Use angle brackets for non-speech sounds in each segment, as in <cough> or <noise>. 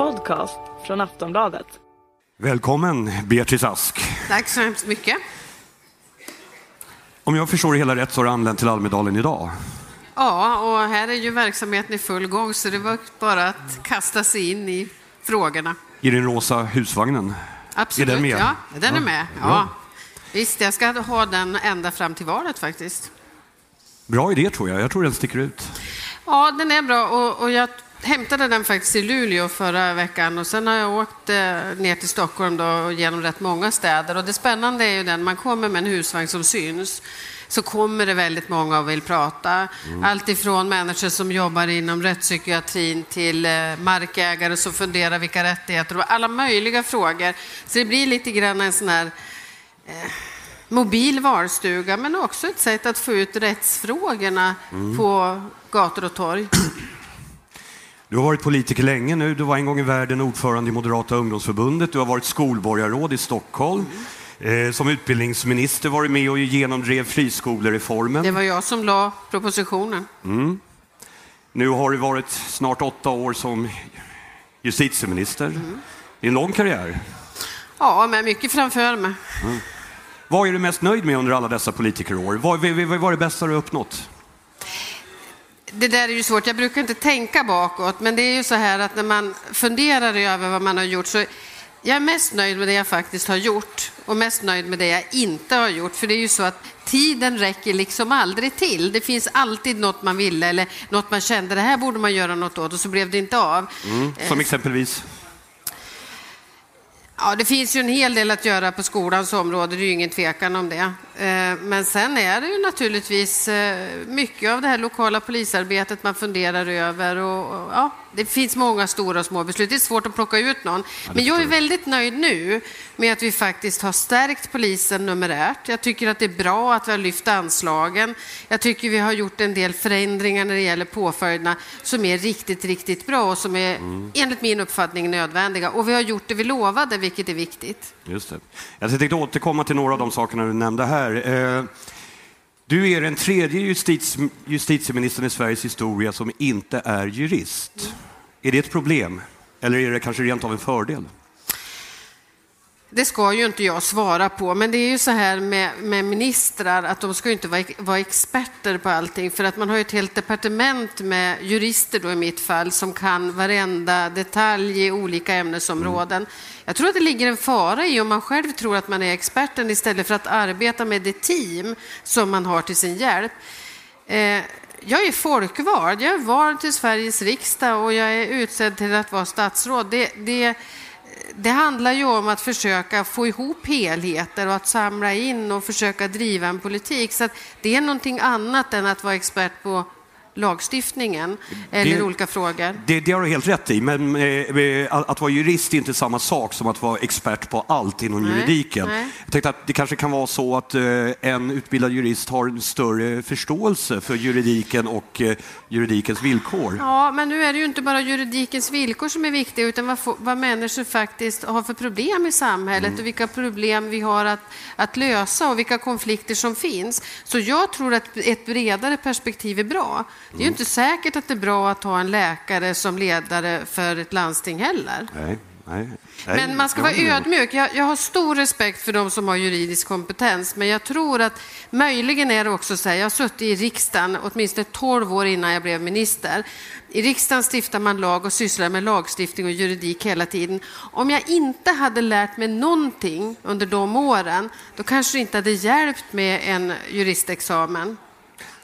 podcast från Aftonbladet. Välkommen Beatrice Ask. Tack så hemskt mycket. Om jag förstår det hela rätt så har du anlänt till Almedalen idag. Ja, och här är ju verksamheten i full gång så det var bara att kasta sig in i frågorna. I den rosa husvagnen. Absolut, Är den med? ja. Den är Ja. med. Bra. Ja. Visst, jag ska ha den ända fram till valet faktiskt. Bra idé tror jag. Jag tror den sticker ut. Ja, den är bra och, och jag hämtade den faktiskt i Luleå förra veckan och sen har jag åkt eh, ner till Stockholm då, och genom rätt många städer. Och det spännande är ju den, man kommer med en husvagn som syns så kommer det väldigt många och vill prata. Allt ifrån människor som jobbar inom rättspsykiatrin till eh, markägare som funderar vilka rättigheter och alla möjliga frågor. Så det blir lite grann en sån här mobil valstuga men också ett sätt att få ut rättsfrågorna på gator och torg. Du har varit politiker länge nu. Du var en gång i världen ordförande i Moderata ungdomsförbundet. Du har varit skolborgarråd i Stockholm. Eh, som utbildningsminister var du med och genomdrev friskolereformen. Det var jag som la propositionen. Nu har du varit snart åtta år som justitieminister. Det är en lång karriär. Ja, med mycket framför mig. Vad är du mest nöjd med under alla dessa politikerår? Vad, vad, vad var det bästa du uppnått? Det där är ju svårt, jag brukar inte tänka bakåt, men det är ju så här att när man funderar över vad man har gjort så jag är mest nöjd med det jag faktiskt har gjort och mest nöjd med det jag inte har gjort. För det är ju så att tiden räcker liksom aldrig till. Det finns alltid något man ville eller något man kände, det här borde man göra något åt och så blev det inte av. Som exempelvis? Ja, det finns ju en hel del att göra på skolans område, det är ju ingen tvekan om det. Eh, men sen är det ju naturligtvis eh, mycket av det här lokala polisarbetet man funderar över och, ja, det finns många stora och små beslut. Det är svårt att plocka ut någon. Men jag är väldigt nöjd nu med att vi faktiskt har stärkt polisen numerärt. Jag tycker att det är bra att vi har lyft anslagen. Jag tycker vi har gjort en del förändringar när det gäller påföljderna som är riktigt, riktigt bra och som är enligt min uppfattning nödvändiga. Och vi har gjort det vi lovade, vilket är viktigt. Just det. Jag tänkte återkomma till några av de sakerna du nämnde här. Du är den tredje justitie, justitieministern i Sveriges historia som inte är jurist. Är det ett problem? Eller är det kanske rent av en fördel? Det ska ju inte jag svara på, men det är ju så här med, med ministrar att de ska inte vara, vara experter på allting för att man har ett helt departement med jurister då i mitt fall som kan varenda detalj i olika ämnesområden. Jag tror att det ligger en fara i om man själv tror att man är experten istället för att arbeta med det team som man har till sin hjälp. Eh, jag är folkvald, jag är vald till Sveriges riksdag och jag är utsedd till att vara statsråd. Det, det, det handlar ju om att försöka få ihop helheter och att samla in och försöka driva en politik. Så att det är någonting annat än att vara expert på lagstiftningen eller Det- olika frågor. Det, det har du helt rätt i, men eh, att, att vara jurist är inte samma sak som att vara expert på allt inom Nej, juridiken. nej. Jag tänkte att det kanske kan vara så att eh, en utbildad jurist har en större förståelse för juridiken och eh, juridikens villkor. Ja, men nu är det ju inte bara juridikens villkor som är viktiga utan vad, vad människor faktiskt har för problem i samhället och vilka problem vi har att, att lösa och vilka konflikter som finns. Så jag tror att ett bredare perspektiv är bra. Det är ju inte säkert att det är bra att ha en läkare som ledare för ett landsting heller. Nej, nej, nej. Men man ska vara ödmjuk. Jag, jag har stor respekt för de som har juridisk kompetens, men jag tror att möjligen är det också så här, jag har suttit i riksdagen åtminstone 12 år innan jag blev minister. I riksdagen stiftar man lag och sysslar med lagstiftning och juridik hela tiden. Om jag inte hade lärt mig någonting under de åren, då kanske det inte hade hjälpt med en juristexamen.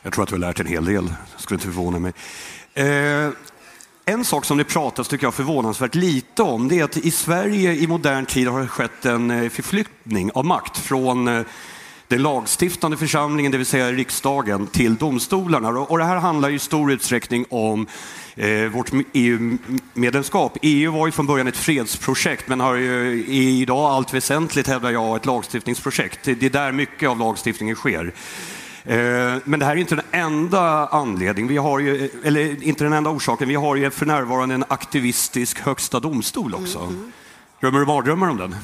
Jag tror att du har lärt en hel del, det skulle inte förvåna mig. Eh, en sak som det pratas tycker jag förvånansvärt lite om det är att i Sverige i modern tid har det skett en eh, förflyttning av makt från eh, den lagstiftande församlingen, det vill säga riksdagen, till domstolarna. Och det här handlar i stor utsträckning om eh, vårt EU-medlemskap. EU var ju från början ett fredsprojekt men har ju i- idag allt väsentligt, hävdar jag, ett lagstiftningsprojekt. Det det är där mycket av lagstiftningen sker. Eh, Men det här är inte den enda anledningen, vi har ju, eller inte den enda orsaken. Vi har ju för närvarande en aktivistisk högsta domstol också. Drömmer du mardrömmar om den?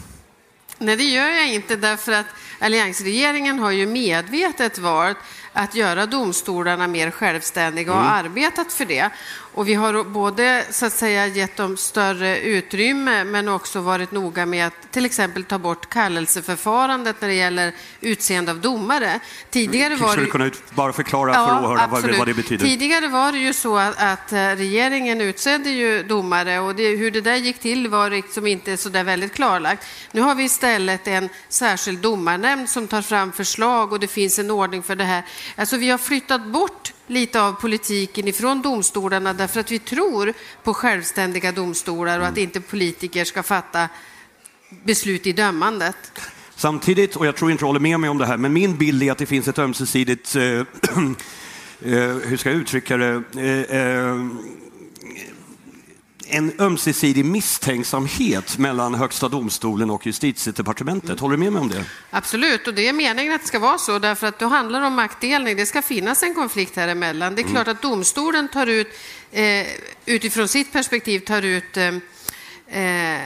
Nej, det gör jag inte därför att alliansregeringen har ju medvetet valt att göra domstolarna mer självständiga och Mm. arbetat för det. Och vi har både så att säga gett dem större utrymme men också varit noga med att till exempel ta bort kallelseförfarandet när det gäller utseende av domare. Tidigare var Skulle du kunna ut- bara förklara för åhörarna vad, vad det betyder? Tidigare var det ju så att, att eh, regeringen utsedde ju domare och det, hur det där gick till var liksom inte så där väldigt klarlagt. Nu har vi istället en särskild domarnämnd som tar fram förslag och det finns en ordning för det här. Alltså vi har flyttat bort lite av politiken ifrån domstolarna därför att vi tror på självständiga domstolar och att inte politiker ska fatta beslut i dömandet. Samtidigt, och jag tror inte du håller med mig om det här, men min bild är att det finns ett ömsesidigt, eh, <clears throat> eh, hur ska jag uttrycka det, eh, eh, en ömsesidig misstänksamhet mellan Högsta domstolen och justitiedepartementet. Håller du med mig om det? Absolut, och det är meningen att det ska vara så, därför att då handlar det om maktdelning. Det ska finnas en konflikt här emellan. Det är klart att domstolen tar ut, eh, utifrån sitt perspektiv, tar ut eh, eh,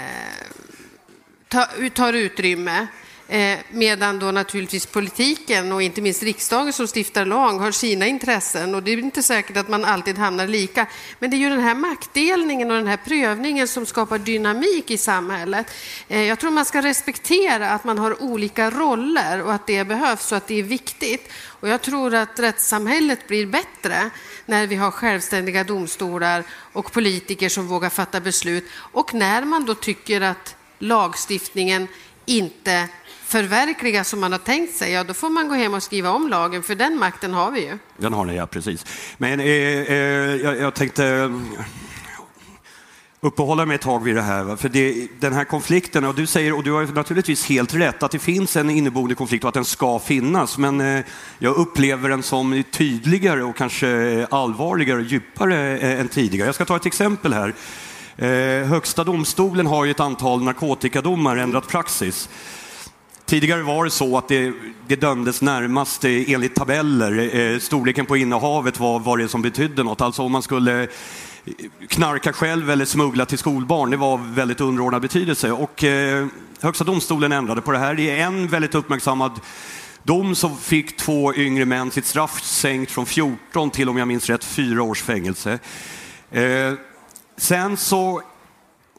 tar, tar utrymme. Eh, medan då naturligtvis politiken och inte minst riksdagen som stiftar lag har sina intressen och det är inte säkert att man alltid hamnar lika. Men det är ju den här maktdelningen och den här prövningen som skapar dynamik i samhället. Eh, jag tror man ska respektera att man har olika roller och att det behövs och att det är viktigt. Och jag tror att rättssamhället blir bättre när vi har självständiga domstolar och politiker som vågar fatta beslut och när man då tycker att lagstiftningen inte förverkligas som man har tänkt sig, ja då får man gå hem och skriva om lagen, för den makten har vi ju. Den har ni, ja precis. Men eh, eh, jag, jag tänkte eh, uppehålla mig ett tag vid det här. va? För det, den här konflikten, och du säger, och du har naturligtvis helt rätt, att det finns en inneboende konflikt och att den ska finnas. Men eh, jag upplever den som tydligare och kanske allvarligare och djupare eh, än tidigare. Jag ska ta ett exempel här. Eh, Högsta domstolen har ju ett antal narkotikadomar ändrat praxis. Tidigare var det så att det, det dömdes närmast eh, enligt tabeller. Eh, storleken på innehavet var vad det som betydde något. Alltså om man skulle eh, knarka själv eller smuggla till skolbarn, det var väldigt underordnad betydelse. Och eh, Högsta domstolen ändrade på det här. I en väldigt uppmärksammad dom så fick två yngre män sitt straff sänkt från 14 till, om jag minns rätt, fyra års fängelse. Eh, sen så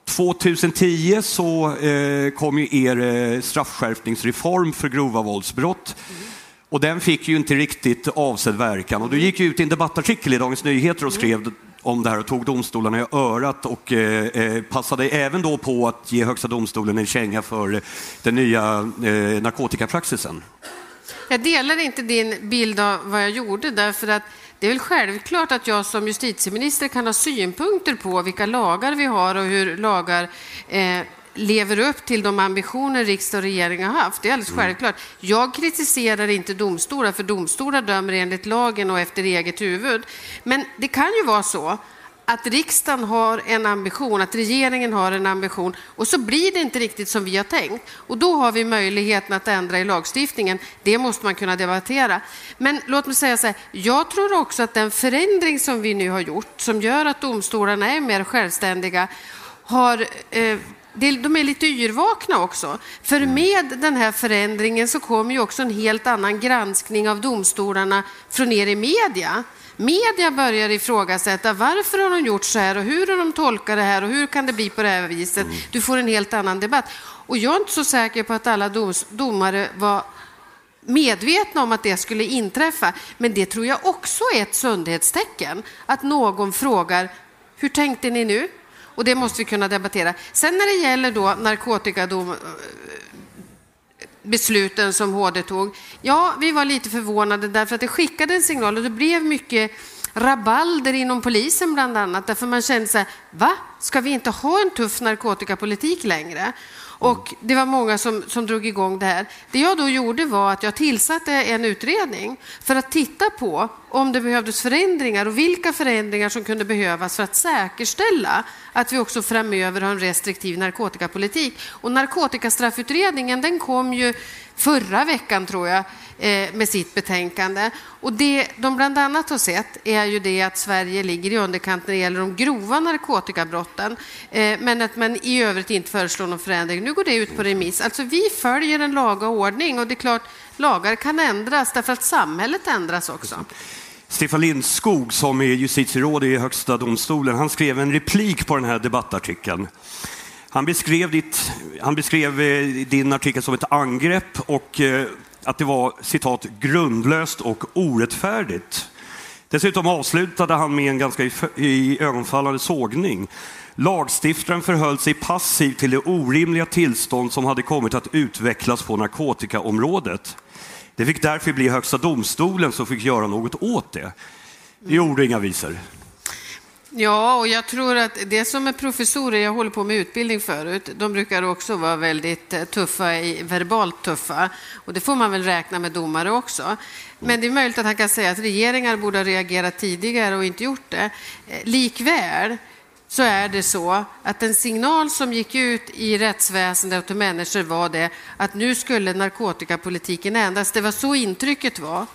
2010 så eh, kom ju er eh, straffskärpningsreform för grova våldsbrott. Och den fick ju inte riktigt avsedd verkan. Och du gick ut i en debattartikel i Dagens Nyheter och skrev om det här och tog domstolarna i örat och eh, eh, passade även då på att ge Högsta domstolen en känga för den nya eh, narkotikapraxisen. Jag delar inte din bild av vad jag gjorde, därför att det är väl självklart att jag som justitieminister kan ha synpunkter på vilka lagar vi har och hur lagar eh, lever upp till de ambitioner riksdag och regering har haft. Det är alldeles självklart. Jag kritiserar inte domstolar, för domstolar dömer enligt lagen och efter eget huvud. Men det kan ju vara så att riksdagen har en ambition, att regeringen har en ambition och så blir det inte riktigt som vi har tänkt. Och då har vi möjligheten att ändra i lagstiftningen. Det måste man kunna debattera. Men låt mig säga så här, jag tror också att den förändring som vi nu har gjort, som gör att domstolarna är mer självständiga, har eh, de är lite yrvakna också. För med den här förändringen så kommer ju också en helt annan granskning av domstolarna från er i media. Media börjar ifrågasätta varför har de gjort så här och hur har de tolkat det här och hur kan det bli på det här viset? Du får en helt annan debatt. Och jag är inte så säker på att alla doms- domare var medvetna om att det skulle inträffa. Men det tror jag också är ett sundhetstecken. Att någon frågar, hur tänkte ni nu? Och det måste vi kunna debattera. Sen när det gäller då narkotikadom, eh, besluten som HD tog. Ja, vi var lite förvånade därför att det skickade en signal och det blev mycket rabalder inom polisen bland annat därför man kände så här, va? Ska vi inte ha en tuff narkotikapolitik längre? Och det var många som, som drog igång det här. Det jag då gjorde var att jag tillsatte en utredning för att titta på om det behövdes förändringar och vilka förändringar som kunde behövas för att säkerställa att vi också framöver har en restriktiv narkotikapolitik. Och narkotikastraffutredningen den kom ju förra veckan tror jag Eh, med sitt betänkande. Och det de bland annat har sett är ju det att Sverige ligger i underkant när det gäller de grova narkotikabrotten. Eh, men att man i övrigt inte föreslår någon förändring. nu går det ut på remiss. Alltså vi följer en laga ordning och det är klart, lagar kan ändras därför att samhället ändras också. Stefan Lindskog som är justitieråd i Högsta domstolen, han skrev en replik på den här debattartikeln. Han beskrev, ditt, han beskrev eh, din artikel som ett angrepp och att det var citat grundlöst och orättfärdigt. Dessutom avslutade han med en ganska iögonfallande ögonfallande sågning. Lagstiftaren förhöll sig passiv till det orimliga tillstånd som hade kommit att utvecklas på narkotikaområdet. Det fick därför bli Högsta domstolen som fick göra något åt det. Det gjorde inga visor. Ja, och jag tror att det som är professorer, jag håller på med utbildning förut, de brukar också vara väldigt eh, tuffa, verbalt tuffa. Och det får man väl räkna med domare också. Men det är möjligt att han kan säga att regeringar borde ha reagerat tidigare och inte gjort det. Eh, likväl så är det så att den signal som gick ut i rättsväsendet och till människor var det att nu skulle narkotikapolitiken ändras. Det var så intrycket var.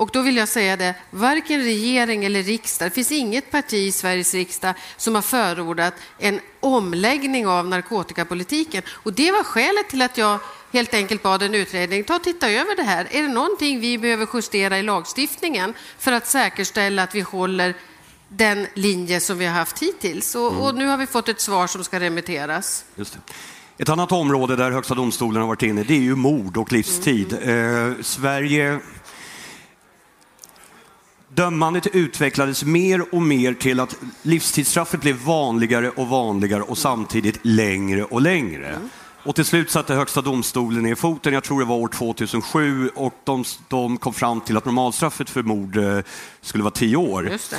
Och då vill jag säga det, varken regering eller riksdag, det finns inget parti i Sveriges riksdag som har förordat en omläggning av narkotikapolitiken. Och det var skälet till att jag helt enkelt bad en utredning ta och titta över det här. Är det någonting vi behöver justera i lagstiftningen för att säkerställa att vi håller den linje som vi har haft hittills? Och, mm. och nu har vi fått ett svar som ska remitteras. Just det. Ett annat område där Högsta domstolen har varit inne det är ju mord och livstid. Mm. Eh, Sverige Dömandet utvecklades mer och mer till att livstidsstraffet blev vanligare och vanligare och samtidigt längre och längre. Mm. Och till slut satte Högsta domstolen ner foten, jag tror det var år 2007, och de, de kom fram till att normalstraffet för mord eh, skulle vara tio år. Det.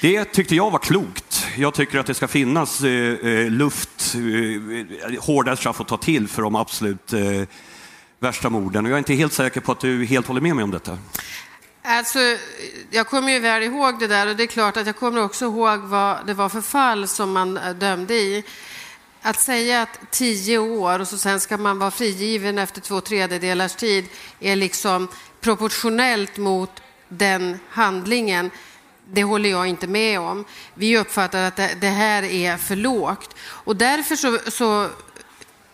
det tyckte jag var klokt. Jag tycker att det ska finnas eh, eh luft, eh, hårdare straff att ta till för de absolut eh, värsta morden. Och jag är inte helt säker på att du helt håller med mig om detta. Alltså, jag kommer ju väl ihåg det där och det är klart att jag kommer också ihåg vad det var för fall som man eh, dömde i. Att säga att tio år och så sen ska man vara frigiven efter två tredjedelars tid är liksom proportionellt mot den handlingen det håller jag inte med om. Vi uppfattar att det, här är för lågt. Och därför så, så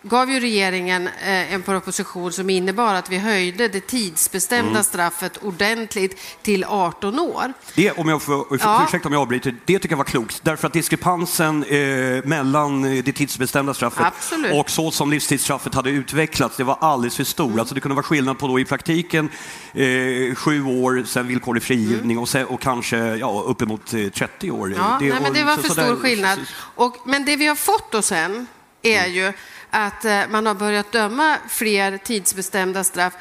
gav ju regeringen eh, en proposition som innebar att vi höjde det tidsbestämda mm. straffet ordentligt till 18 år. Det, om jag får, ja. ursäkta om jag avbryter, det tycker jag var klokt. Därför att diskrepansen eh, mellan eh, det tidsbestämda straffet Absolut. och så som livstidsstraffet hade utvecklats, det var alldeles för stor. Mm. Alltså det kunde vara skillnad på då i praktiken eh, sju år, sen villkorlig frigivning mm. och, sen, och kanske ja, uppemot 30 eh, år. Ja, det, nej, men det var för så, stor där, skillnad. Och, men det vi har fått då sen är mm. ju att eh, man har börjat döma fler tidsbestämda straff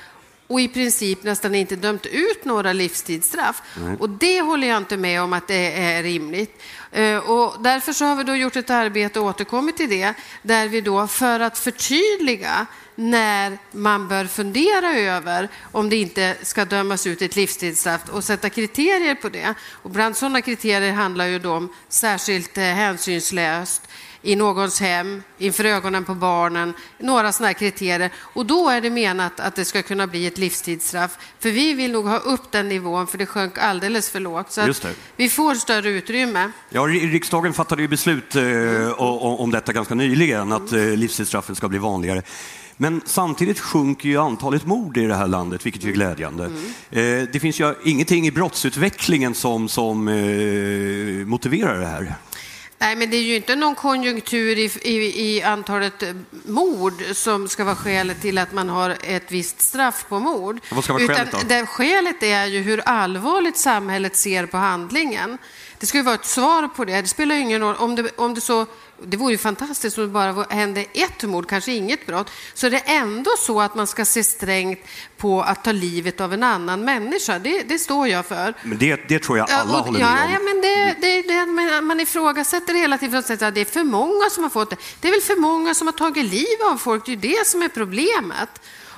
och i princip nästan inte dömt ut några livstidsstraff. Nej. Och det håller jag inte med om att det är rimligt. Eh, och därför så har vi då gjort ett arbete och återkommit till det, där vi då för att förtydliga när man bör fundera över om det inte ska dömas ut ett livstidsstraff och sätta kriterier på det. Och bland sådana kriterier handlar ju då om särskilt eh, hänsynslöst, i någons hem, inför ögonen på barnen, några sådana kriterier. Och då är det menat att det ska kunna bli ett livstidsstraff. För vi vill nog ha upp den nivån, för det sjönk alldeles för lågt. Så vi får större utrymme. Ja, riksdagen fattade ju beslut eh, om detta ganska nyligen, att eh, livstidsstraffet ska bli vanligare. Men samtidigt sjunker ju antalet mord i det här landet, vilket är glädjande. Mm. Eh, det finns ju ingenting i brottsutvecklingen som, som eh, motiverar det här. Nej, men det är ju inte någon konjunktur i, i, i, antalet mord som ska vara skälet till att man har ett visst straff på mord. Vad ska vara skälet då? det skälet är ju hur allvarligt samhället ser på handlingen. Det ska ju vara ett svar på det. Det spelar ingen roll om det, om det så det vore ju fantastiskt om det bara hände ett mord, kanske inget brott. Så är det ändå så att man ska se strängt på att ta livet av en annan människa. Det, det står jag för. Men det, det tror jag alla ja, och, håller med om. Ja, men det, det, det, man ifrågasätter hela tiden att det är för många som har fått det. Det är väl för många som har tagit liv av folk, det är det som är problemet.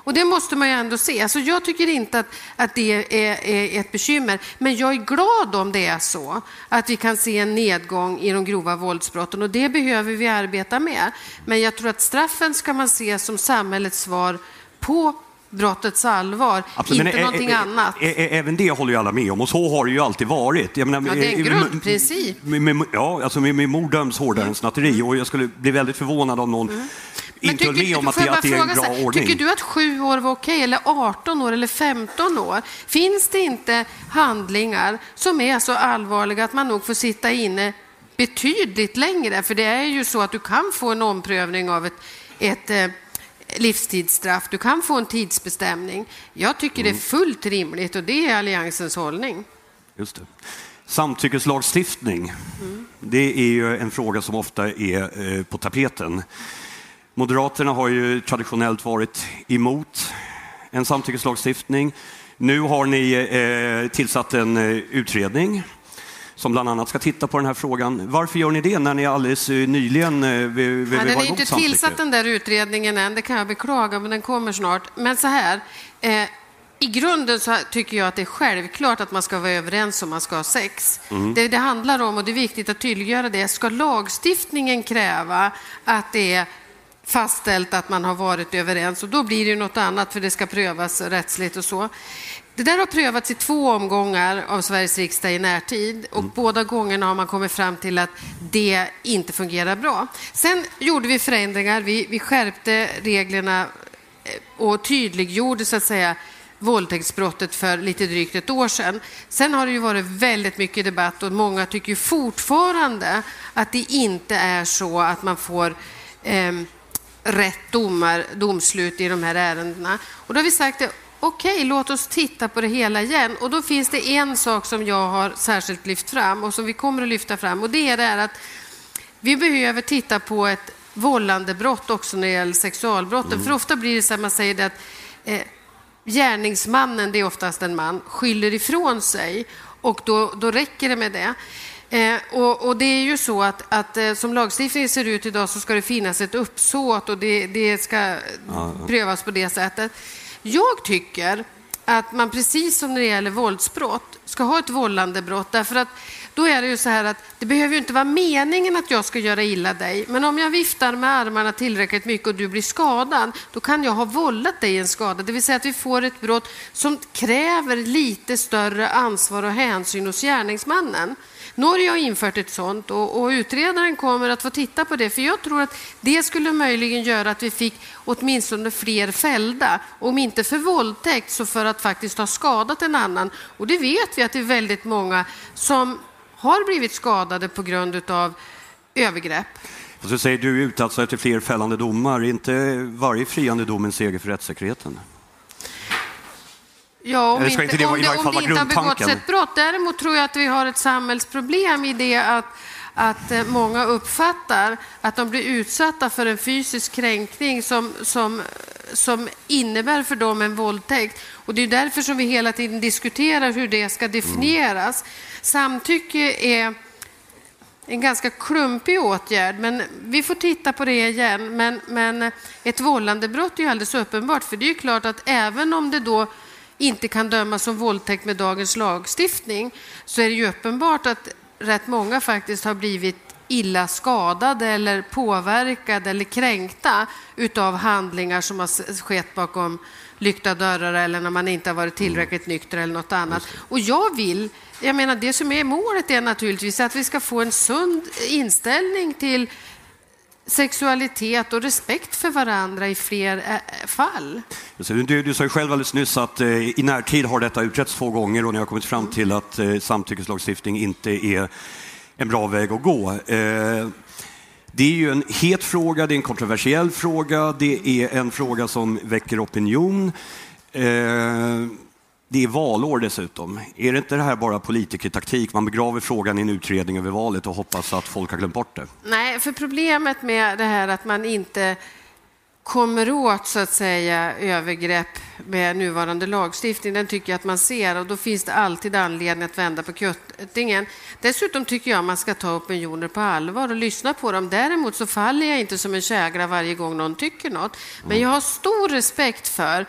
Och det måste man ju ändå se. Alltså jag tycker inte att, att det är, är, ett bekymmer, men jag är glad om det är så att vi kan se en nedgång i de grova våldsbrotten och det behöver vi arbeta med. Men jag tror att straffen ska man se som samhällets svar på brottets allvar, Absolut, inte någonting ä, ä, annat. Ä, även det håller ju alla med om och så har det ju alltid varit. Jag menar, ja, det är en grundprincip. Med, med, ja, alltså med, med mord döms hårdare mm. än snatteri och jag skulle bli väldigt förvånad om någon mm inte höll med om att det, att det är en bra här, ordning. Tycker du att sju år var okej, eller 18 år, eller 15 år? Finns det inte handlingar som är så allvarliga att man nog får sitta inne betydligt längre? För det är ju så att du kan få en omprövning av ett, ett eh, livstidsstraff, du kan få en tidsbestämning. Jag tycker det är fullt rimligt och det är Alliansens hållning. Just det. Samtyckeslagstiftning, det är ju en fråga som ofta är eh, på tapeten. Moderaterna har ju traditionellt varit emot en samtyckeslagstiftning. Nu har ni eh, tillsatt en eh, utredning som bland annat ska titta på den här frågan. Varför gör ni det när ni alldeles eh, nyligen eh, vill, vill Ja, vara den är emot inte samtycke? tillsatt den där utredningen än, det kan jag beklaga, men den kommer snart. Men så här, eh, i grunden så tycker jag att det är självklart att man ska vara överens om man ska ha sex. Det det handlar om, och det är viktigt att tydliggöra det, ska lagstiftningen kräva att det är fastställt att man har varit överens och då blir det något annat för det ska prövas rättsligt och så. Det där har prövats i två omgångar av Sveriges riksdag i närtid och båda gångerna har man kommit fram till att det inte fungerar bra. Sen gjorde vi förändringar, vi, vi skärpte reglerna eh, och tydliggjorde så att säga våldtäktsbrottet för lite drygt ett år sedan. Sen har det ju varit väldigt mycket debatt och många tycker fortfarande att det inte är så att man får ehm, rätt domar, domslut i de här ärendena. Och då har vi sagt att okej, låt oss titta på det hela igen. Och då finns det en sak som jag har särskilt lyft fram och som vi kommer att lyfta fram och det är det här att vi behöver titta på ett vållandebrott också när det gäller sexualbrotten. För ofta blir det så att man säger det att eh, gärningsmannen, det är oftast en man, skyller ifrån sig och då, då räcker det med det. Eh, och, och det är ju så att, att eh, som lagstiftningen ser ut idag så ska det finnas ett uppsåt och det, det ska prövas på det sättet. Jag tycker att man precis som när det gäller våldsbrott ska ha ett vållandebrott därför att då är det ju så här att det behöver ju inte vara meningen att jag ska göra illa dig men om jag viftar med armarna tillräckligt mycket och du blir skadad då kan jag ha vållat dig en skada. Det vill säga att vi får ett brott som kräver lite större ansvar och hänsyn hos gärningsmannen. Norge har infört ett sånt och, och utredaren kommer att få titta på det för jag tror att det skulle möjligen göra att vi fick åtminstone fler fällda. Om inte för våldtäkt så för att faktiskt ha skadat en annan. Och det vet vi att det är väldigt många som har blivit skadade på grund av övergrepp. Och så säger du ut alltså efter fler fällande domar. Är inte varje friande dom en seger för rättssäkerheten? Ja, om inte, inte det om det, om det inte har begåtts ett brott. Däremot tror jag att vi har ett samhällsproblem i det att, att eh, många uppfattar att de blir utsatta för en fysisk kränkning som, som, som innebär för dem en våldtäkt. Och det är därför som vi hela tiden diskuterar hur det ska definieras. Samtycke är en ganska klumpig åtgärd, men vi får titta på det igen. Men, men ett vållandebrott är ju alldeles uppenbart, för det är klart att även om det då inte kan dömas som våldtäkt med dagens lagstiftning så är det ju uppenbart att rätt många faktiskt har blivit illa skadade eller påverkade eller kränkta utav handlingar som har skett bakom lyckta dörrar eller när man inte har varit tillräckligt nykter eller något annat. Och jag vill, jag menar det som är målet är naturligtvis att vi ska få en sund inställning till sexualitet och respekt för varandra i fler eh, fall. Du, du sa ju själv alldeles nyss att eh, i närtid har detta utretts två gånger och ni har kommit fram till att eh, samtyckeslagstiftning inte är en bra väg att gå. Eh, det är ju en het fråga, det är en kontroversiell fråga, det är en fråga som väcker opinion. Eh, det är valår dessutom. Är det inte det här bara politikertaktik? Man begraver frågan i en utredning över valet och hoppas att folk har glömt bort det. Nej, för problemet med det här att man inte kommer åt så att säga övergrepp med nuvarande lagstiftning, den tycker jag att man ser och då finns det alltid anledning att vända på kuttingen. Dessutom tycker jag man ska ta opinioner på allvar och lyssna på dem. Däremot så faller jag inte som en kägra varje gång någon tycker något. Men jag har stor respekt för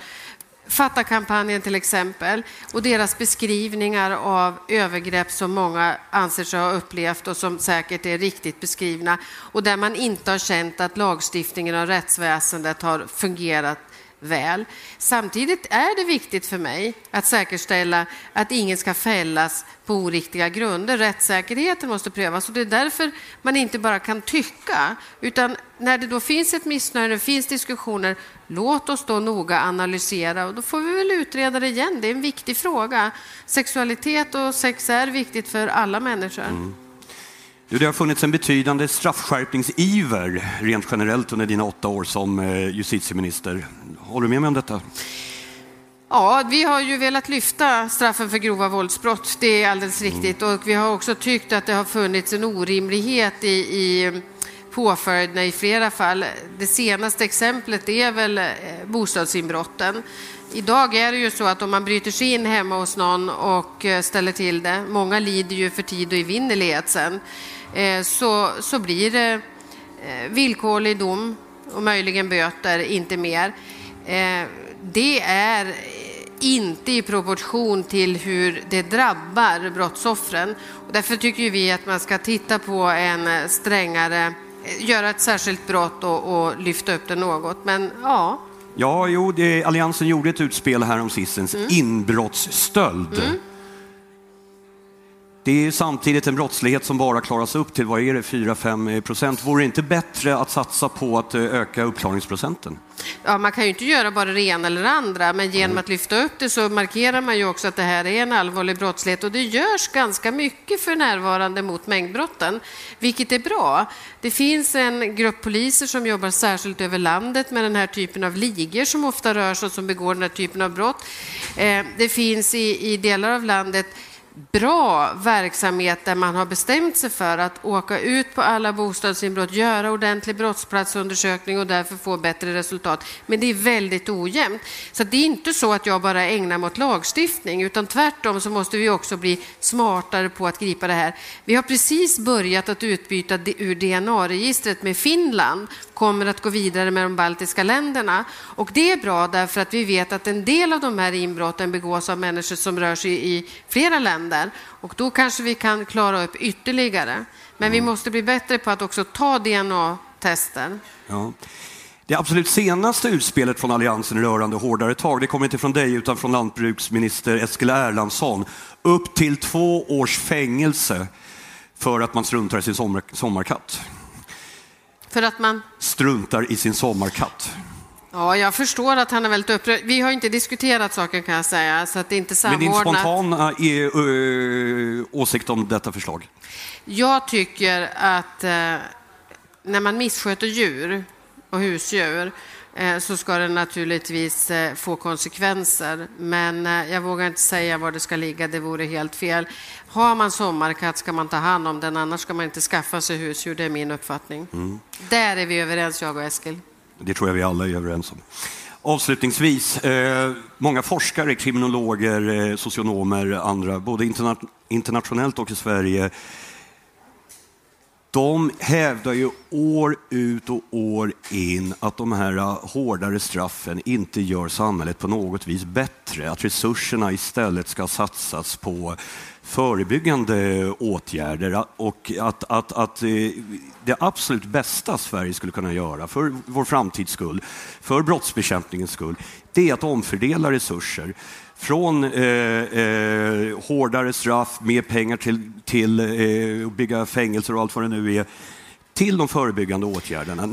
Fatta-kampanjen till exempel och deras beskrivningar av övergrepp som många anser sig ha upplevt och som säkert är riktigt beskrivna och där man inte har känt att lagstiftningen och rättsväsendet har fungerat väl. Samtidigt är det viktigt för mig att säkerställa att ingen ska fällas på oriktiga grunder. Rättssäkerheten måste prövas och det är därför man inte bara kan tycka utan när det då finns ett missnöje, det finns diskussioner, låt oss då noga analysera och då får vi väl utreda det igen. Det är en viktig fråga. Sexualitet och sex är viktigt för alla människor. Mm. Det har funnits en betydande straffskärpningsiver rent generellt under dina åtta år som eh, justitieminister. Håller du med mig om detta? Ja, vi har ju velat lyfta straffen för grova våldsbrott. Det är alldeles riktigt. Och vi har också tyckt att det har funnits en orimlighet i, i påföljderna i flera fall. Det senaste exemplet är väl eh, bostadsinbrotten. Idag är det ju så att om man bryter sig in hemma hos någon och eh, ställer till det, många lider ju för tid och evinnerlighet sen, Eh, så, så blir det eh, villkorlig dom och möjligen böter, inte mer. Eh, det är inte i proportion till hur det drabbar brottsoffren. Och därför tycker vi att man ska titta på en strängare, göra ett särskilt brott och, och lyfta upp det något. Men ja. Ja, jo, det, Alliansen gjorde ett utspel här om sistens mm. inbrottsstöld. Mm. Det är samtidigt en brottslighet som bara klaras upp till, vad är det, 4-5 procent. Vore det inte bättre att satsa på att eh, öka uppklaringsprocenten? Ja, man kan ju inte göra bara det ena eller det andra, men genom att lyfta upp det så markerar man ju också att det här är en allvarlig brottslighet och det görs ganska mycket för närvarande mot mängdbrotten, vilket är bra. Det finns en grupp poliser som jobbar särskilt över landet med den här typen av ligor som ofta rör sig och som begår den här typen av brott. Eh, det finns i, i delar av landet bra verksamhet där man har bestämt sig för att åka ut på alla bostadsinbrott, göra ordentlig brottsplatsundersökning och därför få bättre resultat. Men det är väldigt ojämnt. Så det är inte så att jag bara ägnar mig åt lagstiftning, utan tvärtom så måste vi också bli smartare på att gripa det här. Vi har precis börjat att utbyta ur DNA-registret med Finland, kommer att gå vidare med de baltiska länderna. Och det är bra därför att vi vet att en del av de här inbrotten begås av människor som rör sig i flera länder och då kanske vi kan klara upp ytterligare. Men mm. vi måste bli bättre på att också ta DNA-tester. Ja. Det absolut senaste utspelet från Alliansen rörande hårdare tag, det kommer inte från dig utan från lantbruksminister Eskil Erlandsson. Upp till två års fängelse för att man struntar i sin sommar, sommarkatt. För att man? Struntar i sin sommarkatt. Ja, jag förstår att han är väldigt upprörd. Vi har inte diskuterat saken kan jag säga, så att det är inte samordnat. Men din spontana ö, åsikt om detta förslag? Jag tycker att eh, när man missköter djur och husdjur eh, så ska det naturligtvis eh, få konsekvenser. Men eh, jag vågar inte säga var det ska ligga, det vore helt fel. Har man sommarkatt ska man ta hand om den, annars ska man inte skaffa sig husdjur, det är min uppfattning. Mm. Där är vi överens, jag och Eskil. Det tror jag vi alla är överens om. Avslutningsvis, eh, många forskare, kriminologer, eh, socionomer, andra, både interna internationellt och i Sverige, de hävdar ju år ut och år in att de här äh, hårdare straffen inte gör samhället på något vis bättre. Att resurserna istället ska satsas på förebyggande åtgärder äh, och att, att, att äh, det absolut bästa Sverige skulle kunna göra för vår framtids skull, för brottsbekämpningens skull, det är att omfördela resurser från eh, eh, hårdare straff, mer pengar till, till eh, att bygga fängelser och allt vad det nu är, till de förebyggande åtgärderna.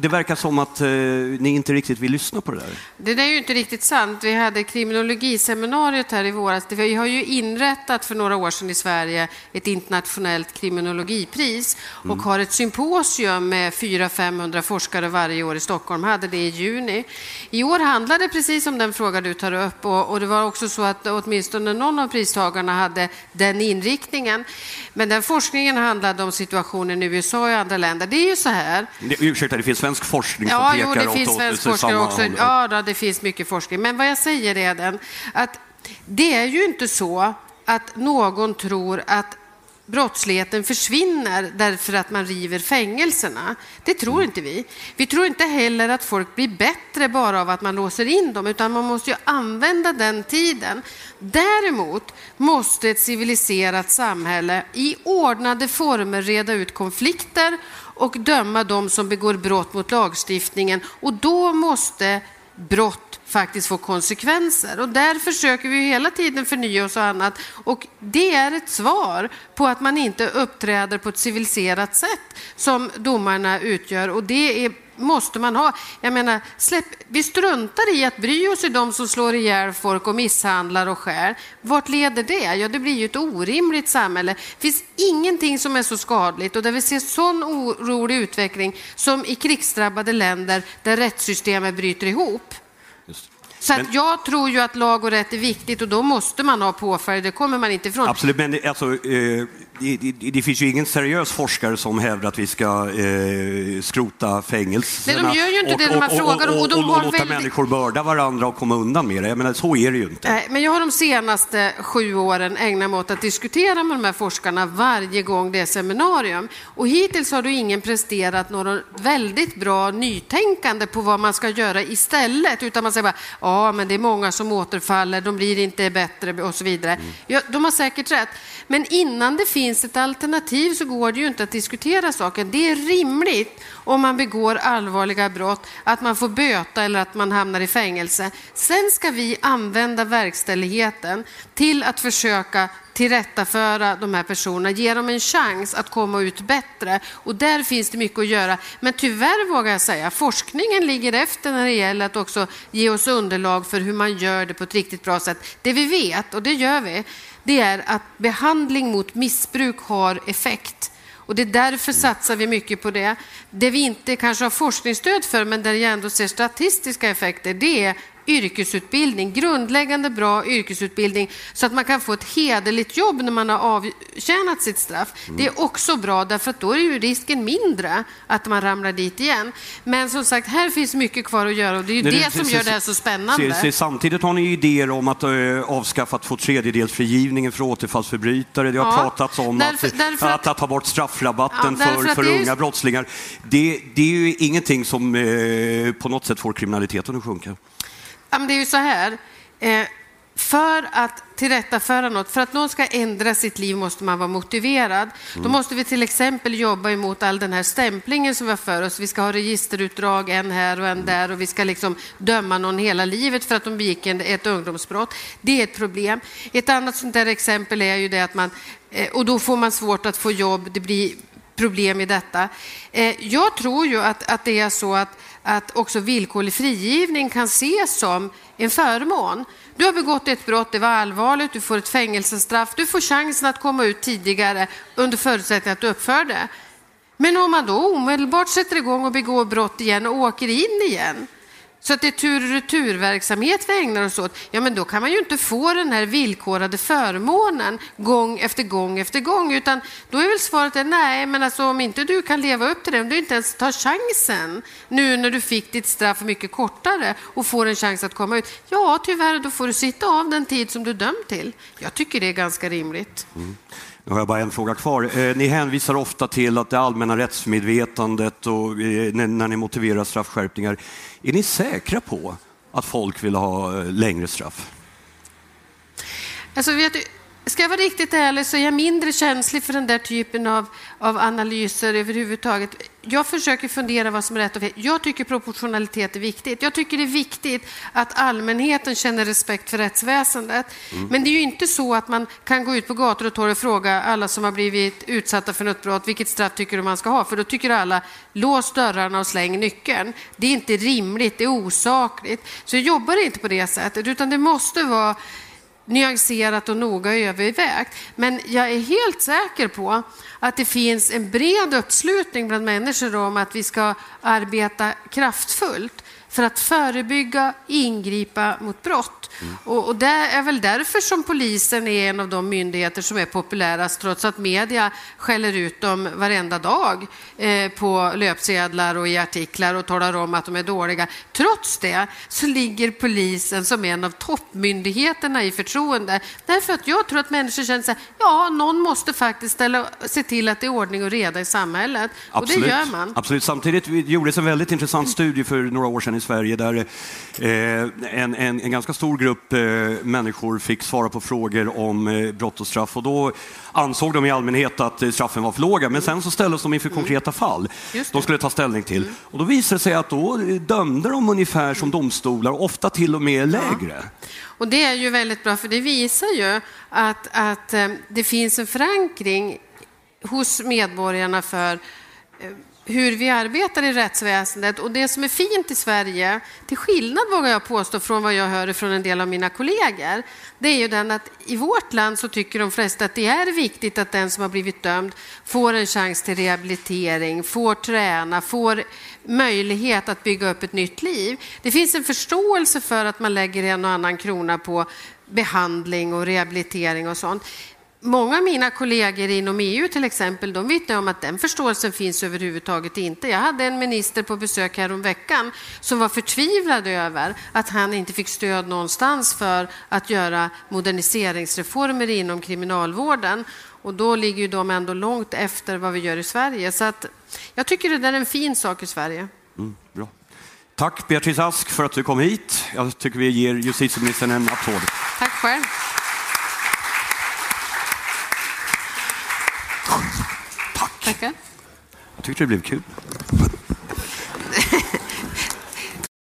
Det verkar som att eh, ni inte riktigt vill lyssna på det där. Det där är ju inte riktigt sant. Vi hade kriminologiseminariet här i våras. Vi har ju inrättat för några år sedan i Sverige ett internationellt kriminologipris och mm. har ett symposium med 400-500 forskare varje år i Stockholm. Hade det i juni. I år handlade det precis om den fråga du tar upp och, och det var också så att åtminstone någon av pristagarna hade den inriktningen. Men den forskningen handlade om situationen i USA i andra länder. Det är ju så här. Det, ursäkta, det finns svensk forskning som ja, pekar jo, det finns svensk forskning också. Håll. Ja, då, det finns mycket forskning. Men vad jag säger är den att det är ju inte så att någon tror att brottsligheten försvinner därför att man river fängelserna. Det tror mm. inte vi. Vi tror inte heller att folk blir bättre bara av att man låser in dem, utan man måste ju använda den tiden. Däremot måste ett civiliserat samhälle i ordnade former reda ut konflikter och döma de som begår brott mot lagstiftningen och då måste brott faktiskt får konsekvenser. Och där försöker vi hela tiden förnya oss och annat. Och det är ett svar på att man inte uppträder på ett civiliserat sätt som domarna utgör. Och det är måste man ha. Jag menar, släpp, vi struntar i att bry oss i de som slår ihjäl folk och misshandlar och skär. Vart leder det? Ja, det blir ju ett orimligt samhälle. Det finns ingenting som är så skadligt och där vi ser sån orolig utveckling som i krigsdrabbade länder där rättssystemet bryter ihop. Så men, jag tror ju att lag och rätt är viktigt och då måste man ha påföljd, det kommer man inte ifrån. Absolut, men alltså, eh, det, det, det, finns ju ingen seriös forskare som hävdar att vi ska eh, skrota fängelserna. Nej, de gör ju inte och, det när man frågar. Och, och, och, och låta väldigt... människor mörda varandra och komma undan med det. Jag menar, så är det ju inte. Nej, men jag har de senaste sju åren ägnat mig åt att diskutera med de här forskarna varje gång det är seminarium. Och hittills har du ingen presterat något väldigt bra nytänkande på vad man ska göra istället, utan man säger bara ja, men det är många som återfaller, de blir inte bättre och så vidare. Mm. Ja, de har säkert rätt, men innan det finns ett alternativ så går det ju inte att diskutera saken. Det är rimligt om man begår allvarliga brott att man får böta eller att man hamnar i fängelse. Sen ska vi använda verkställigheten till att försöka tillrättaföra de här personerna, ge dem en chans att komma ut bättre. Och där finns det mycket att göra. Men tyvärr vågar jag säga, forskningen ligger efter när det gäller att också ge oss underlag för hur man gör det på ett riktigt bra sätt. Det vi vet, och det gör vi, det är att behandling mot missbruk har effekt. Och det är därför satsar vi mycket på det. Det vi inte kanske har forskningsstöd för, men där jag ändå ser statistiska effekter, det är yrkesutbildning, grundläggande bra yrkesutbildning så att man kan få ett hederligt jobb när man har avtjänat sitt straff. Mm. Det är också bra därför att då är ju risken mindre att man ramlar dit igen. Men som sagt, här finns mycket kvar att göra och det är ju det, det som gör det här så spännande. Se, se, samtidigt har ni idéer om att uh, avskaffa två tredjedelsfrigivningen för återfallsförbrytare. Det har ja, pratats om därför, att, därför att, att, att, ta bort straffrabatten ja, för, för unga just... brottslingar. Det, det, är ju ingenting som uh, på något sätt får kriminaliteten att sjunka. Ja, men det är ju så här. Eh, för att tillrättaföra något, för att någon ska ändra sitt liv måste man vara motiverad. Mm. Då måste vi till exempel jobba emot all den här stämplingen som vi har för oss. Vi ska ha registerutdrag, en här och en där och vi ska liksom döma någon hela livet för att de begick ett ungdomsbrott. Det är ett problem. Ett annat sånt där exempel är ju det att man, eh, och då får man svårt att få jobb, det blir problem i detta. Eh, jag tror ju att, att det är så att att också villkorlig frigivning kan ses som en förmån. Du har begått ett brott, det var allvarligt, du får ett fängelsestraff, du får chansen att komma ut tidigare under förutsättning att du uppför det. Men om man då omedelbart sätter igång och begår brott igen och åker in igen, så att det är tur och returverksamhet vi ägnar oss åt, ja men då kan man ju inte få den här villkorade förmånen gång efter gång efter gång, utan då är väl svaret är nej, men alltså om inte du kan leva upp till det, om du inte ens tar chansen nu när du fick ditt straff mycket kortare och får en chans att komma ut, ja tyvärr, då får du sitta av den tid som du dömd till. Jag tycker det är ganska rimligt. Mm. Nu har jag bara en fråga kvar. Eh, ni hänvisar ofta till att det allmänna rättsmedvetandet och eh, när ni motiverar straffskärpningar. Är ni säkra på att folk vill ha eh, längre straff? Alltså, vet du, Ska jag vara riktigt ärlig så är jag mindre känslig för den där typen av, av analyser överhuvudtaget. Jag försöker fundera vad som är rätt och fel. Jag tycker proportionalitet är viktigt. Jag tycker det är viktigt att allmänheten känner respekt för rättsväsendet. Mm. Men det är ju inte så att man kan gå ut på gator och torg och fråga alla som har blivit utsatta för något brott, vilket straff tycker du man ska ha? För då tycker alla, lås dörrarna och släng nyckeln. Det är inte rimligt, det är osakligt. Så jag jobbar inte på det sättet, utan det måste vara nyanserat och noga övervägt. Men jag är helt säker på att det finns en bred uppslutning bland människor om att vi ska arbeta kraftfullt för att förebygga, ingripa mot brott. Mm. Och, och, det är väl därför som polisen är en av de myndigheter som är populärast, trots att media skäller ut dem varenda dag eh, på löpsedlar och i artiklar och talar om att de är dåliga. Trots det så ligger polisen som en av toppmyndigheterna i förtroende. Därför att jag tror att människor känner sig, ja, någon måste faktiskt ställa, se till att det är ordning och reda i samhället. Absolut. Och det gör man. Absolut. Samtidigt gjordes en väldigt intressant studie för några år sedan i Sverige där eh, en, en, en ganska stor grupp eh, människor fick svara på frågor om eh, brott och straff. Och då ansåg de i allmänhet att straffen var för låga. Men sen så ställdes de inför Mm. konkreta fall. De skulle ta ställning till. Och då visade det sig att då dömde de ungefär som domstolar, ofta till och med lägre. Och det är ju väldigt bra, för det visar ju att, att det finns en förankring hos medborgarna för hur vi arbetar i rättsväsendet. Och det som är fint i Sverige, till skillnad vågar jag påstå från vad jag hör från en del av mina kollegor, det är ju den att i vårt land så tycker de flesta att det är viktigt att den som har blivit dömd får en chans till rehabilitering, får träna, får möjlighet att bygga upp ett nytt liv. Det finns en förståelse för att man lägger en och annan krona på behandling och rehabilitering och sånt. Många av mina kollegor inom EU till exempel, de vittnar om att den förståelsen finns överhuvudtaget inte. Jag hade en minister på besök här om veckan som var förtvivlad över att han inte fick stöd någonstans för att göra moderniseringsreformer inom kriminalvården. Och då ligger ju de ändå långt efter vad vi gör i Sverige. Så att jag tycker det där är en fin sak i Sverige. Mm, bra. Tack Beatrice Ask för att du kom hit. Jag tycker vi ger justitieministern en applåd. Tack själv. Tack. Tackar. Jag tyckte det blev kul.